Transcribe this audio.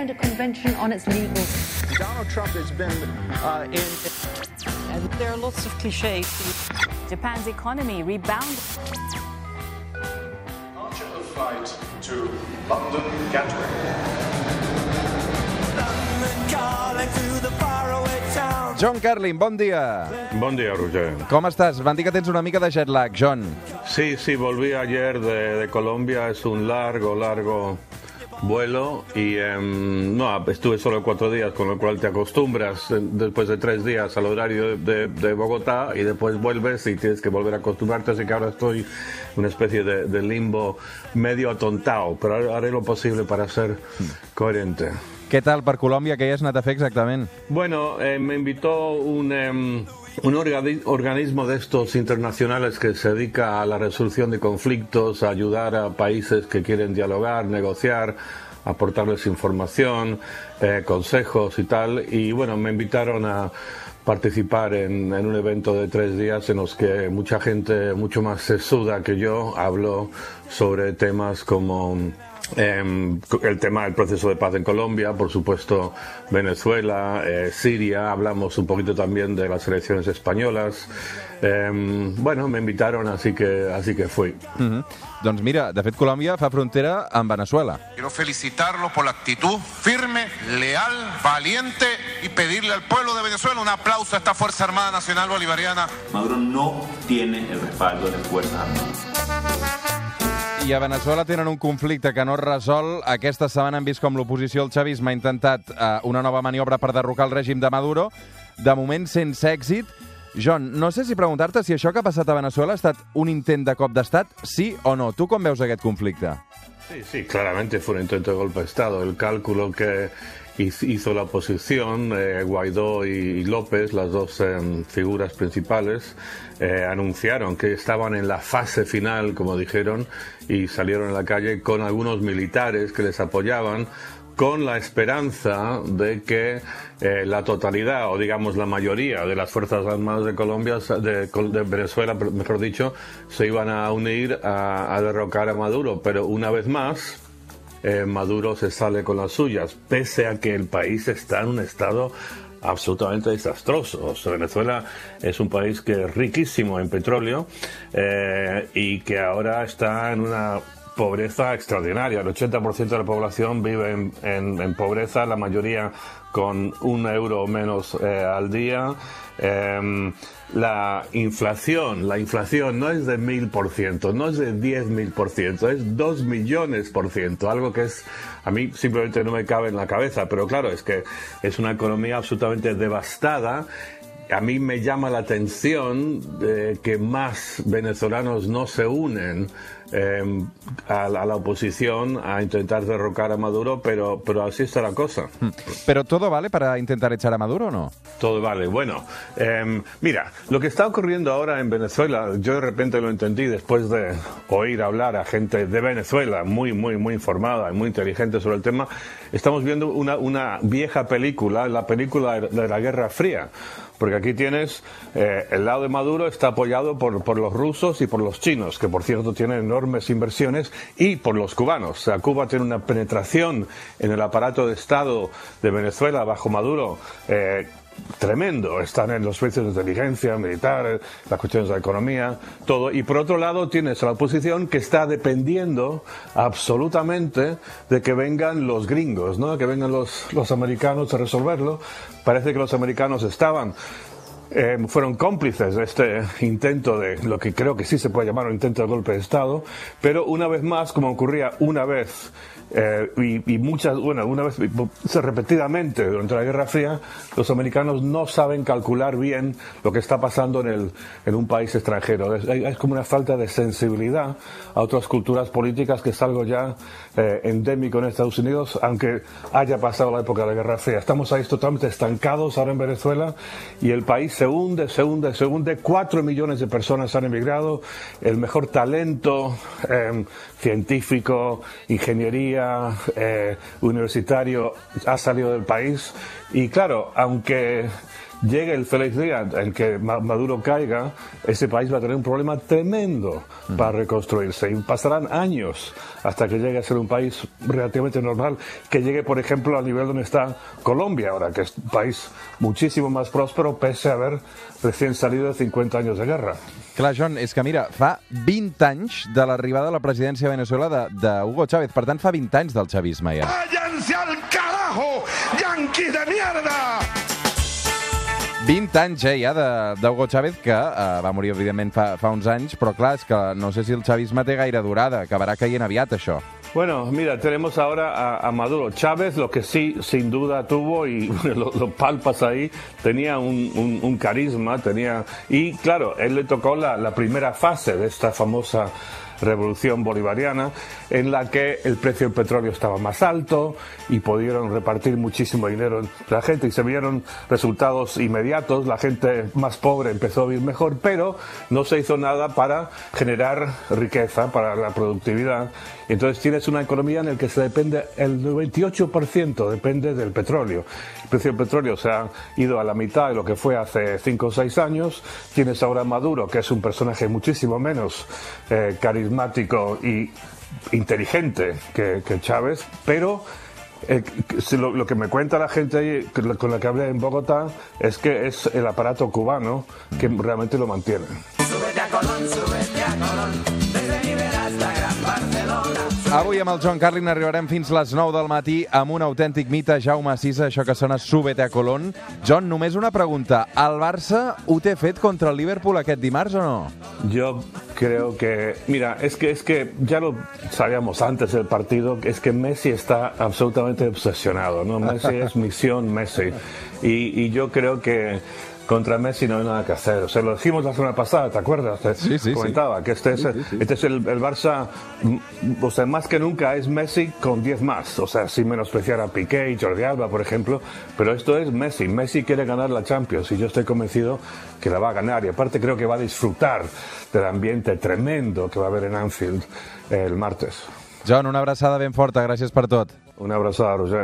signed a convention on its legal. Donald Trump has been uh, in. And there are lots of cliches. Japan's economy rebounded. Archer of flight to London Gatwick. John Carlin, bon dia. Bon dia, Roger. Com estàs? Van dir que tens una mica de jet lag, John. Sí, sí, volví ayer de, de Colombia. Es un largo, largo vuelo y em, no, estuve solo cuatro días, con lo cual te acostumbras eh, después de tres días al horario de, de Bogotá y después vuelves y tienes que volver a acostumbrarte, así que ahora estoy en una especie de, de limbo medio atontado, pero haré- haré lo posible para ser coherente. Què tal per Colòmbia? Què hi has anat? Bueno, eh, me invitó un, em, un organi- organismo de estos internacionales que se dedica a la resolución de conflictos, a ayudar a países que quieren dialogar, negociar, aportarles información, eh, consejos y tal. Y bueno, me invitaron a participar en, en un evento de tres días en los que mucha gente mucho más sesuda que yo habló sobre temas como Em, el tema del proceso de paz en Colombia, por supuesto Venezuela, eh, Siria, hablamos un poquito también de las elecciones españolas. Em, bueno, me invitaron, así que, así que fui. Mhm. Doncs mira, de fet, Colòmbia fa frontera amb Venezuela. Quiero felicitarlo por la actitud firme, leal, valiente y pedirle al pueblo de Venezuela un aplauso a esta Fuerza Armada Nacional Bolivariana. Maduro no tiene el respaldo de Fuerzas Armadas. A Venezuela tenen un conflicte que no es resol. Aquesta setmana hem vist com l'oposició al xavisme ha intentat eh, una nova maniobra per derrocar el règim de Maduro, de moment sense èxit. John, no sé si preguntar-te si això que ha passat a Venezuela ha estat un intent de cop d'estat, sí o no. Tu com veus aquest conflicte? Sí, sí, claramente fue un intento de golpe de Estado. El cálculo que hiz- hizo la oposición, eh, Guaidó y López, las dos em, figuras principales, eh, anunciaron que estaban en la fase final, como dijeron, y salieron a la calle con algunos militares que les apoyaban con la esperanza de que eh, la totalidad, o digamos la mayoría de las Fuerzas Armadas de Colombia, de, Venezuela, mejor dicho, se iban a unir a, derrocar a Maduro. Pero una vez más, eh, Maduro se sale con las suyas, pese a que el país está en un estado absolutamente desastroso. Venezuela es un país que es riquísimo en petróleo eh, y que ahora está en una pobreza extraordinaria. El 80% de la población vive en, pobreza, la mayoría con un euro o menos eh, al día. Em, la inflación, la inflación no es de mil por ciento, no es de diez mil por ciento, es dos millones por ciento, algo que es a mí simplemente no me cabe en la cabeza, pero claro, es que es una economía absolutamente devastada. A mí me llama la atención eh, que más venezolanos no se unen eh, a, la- a la oposición a intentar derrocar a Maduro, pero, pero así está la cosa. Pero todo vale para intentar echar a Maduro o no? Todo vale. Bueno, em, mira, lo que está ocurriendo ahora en Venezuela, yo de repente lo entendí después de oír hablar a gente de Venezuela muy, muy, muy informada y muy inteligente sobre el tema. Estamos viendo una, una vieja película, la película de la Guerra Fría. Porque aquí tienes, eh, el lado de Maduro está apoyado por, por los rusos y por los chinos, que por cierto tienen enormes inversiones, y por los cubanos. O sea, Cuba tiene una penetración en el aparato de Estado de Venezuela bajo Maduro eh, tremendo. Están en los servicios de inteligencia, militar, las cuestiones de la economía, todo. Y por otro lado tienes a la oposición que está dependiendo absolutamente de que vengan los gringos, ¿no? Que vengan los, los americanos a resolverlo. Parece que los americanos estaban eh, fueron cómplices de este intento de lo que creo que sí se puede llamar un intento de golpe de Estado, pero una vez más, como ocurría una vez eh, y, muchas, bueno, una vez repetidamente durante la Guerra Fría, los americanos no saben calcular bien lo que está pasando en, el, en un país extranjero. Es como una falta de sensibilidad a otras culturas políticas que es algo ya eh, endémico en Estados Unidos, aunque haya pasado la época de la Guerra Fría. Estamos ahí totalmente estancados ahora en Venezuela y el país se hunde, se hunde, se hunde. Cuatro millones de personas han emigrado. El mejor talento eh, científico, ingeniería, eh, universitario ha salido del país. Y claro, aunque llegue el feliz día en que Ma- Maduro caiga, ese país va a tener un problema tremendo para reconstruirse y pasarán años hasta que llegue a ser un país relativamente normal, que llegue, por ejemplo, al nivel donde está Colombia ahora, que es un país muchísimo más próspero pese a haber recién salido de 50 años de guerra. Clar, John, és que mira, fa 20 anys de l'arribada a la presidència de Venezuela de, de Hugo Chávez. Per tant, fa 20 anys del chavisme ja. ¡Váyanse al carajo, yanquis de mierda! 20 anys eh, ja d'Hugo Chávez, que eh, va morir, evidentment, fa, fa uns anys, però clar, és que no sé si el chavisme té gaire durada. Acabarà caient aviat, això. Bueno, mira, tenemos ahora a, a Maduro. Chávez, lo que sí, sin duda tuvo, y lo, lo palpas ahí, tenía un, un- un carisma, tenía... Y claro, él le tocó la, la primera fase de esta famosa revolución bolivariana, en la que el precio del petróleo estaba más alto y pudieron repartir muchísimo dinero entre la gente y se vieron resultados inmediatos. La gente más pobre empezó a vivir mejor, pero no se hizo nada para generar riqueza, para la productividad. Entonces tienes una economía en la que se depende, el 98% depende del petróleo. El precio del petróleo se ha ido a la mitad de lo que fue hace 5 o 6 años. Tienes ahora Maduro, que es un personaje muchísimo menos eh, carismático y inteligente que, que Chávez, pero eh, lo, que me cuenta la gente ahí, con la- con la que hablé en Bogotá es que es el aparato cubano que realmente lo mantiene. Avui amb el Joan Carlin arribarem fins les 9 del matí amb un autèntic mite, Jaume Sisa, això que sona Súbete a Colón. John, només una pregunta. El Barça ho té fet contra el Liverpool aquest dimarts o no? Yo creo que, mira, es que es que ya lo sabíamos antes del partido, es que Messi está absolutamente obsesionado, ¿no? Messi es misión Messi. Y, y yo creo que contra Messi no hay nada que hacer. O sea, lo dijimos la semana pasada, ¿te acuerdas? Te Sí, sí, sí. comentaba que este es, este es el, el Barça, mm, o sea, más que nunca es Messi con 10 más. O sea, sin menospreciar a Piqué y Jordi Alba, por ejemplo. Pero esto es Messi. Messi quiere ganar la Champions y yo estoy convencido que la va a ganar. Y aparte creo que va a disfrutar del ambiente tremendo que va a haber en Anfield el martes. John, una abraçada ben forta, gràcies per tot. Una abrazada, Roger.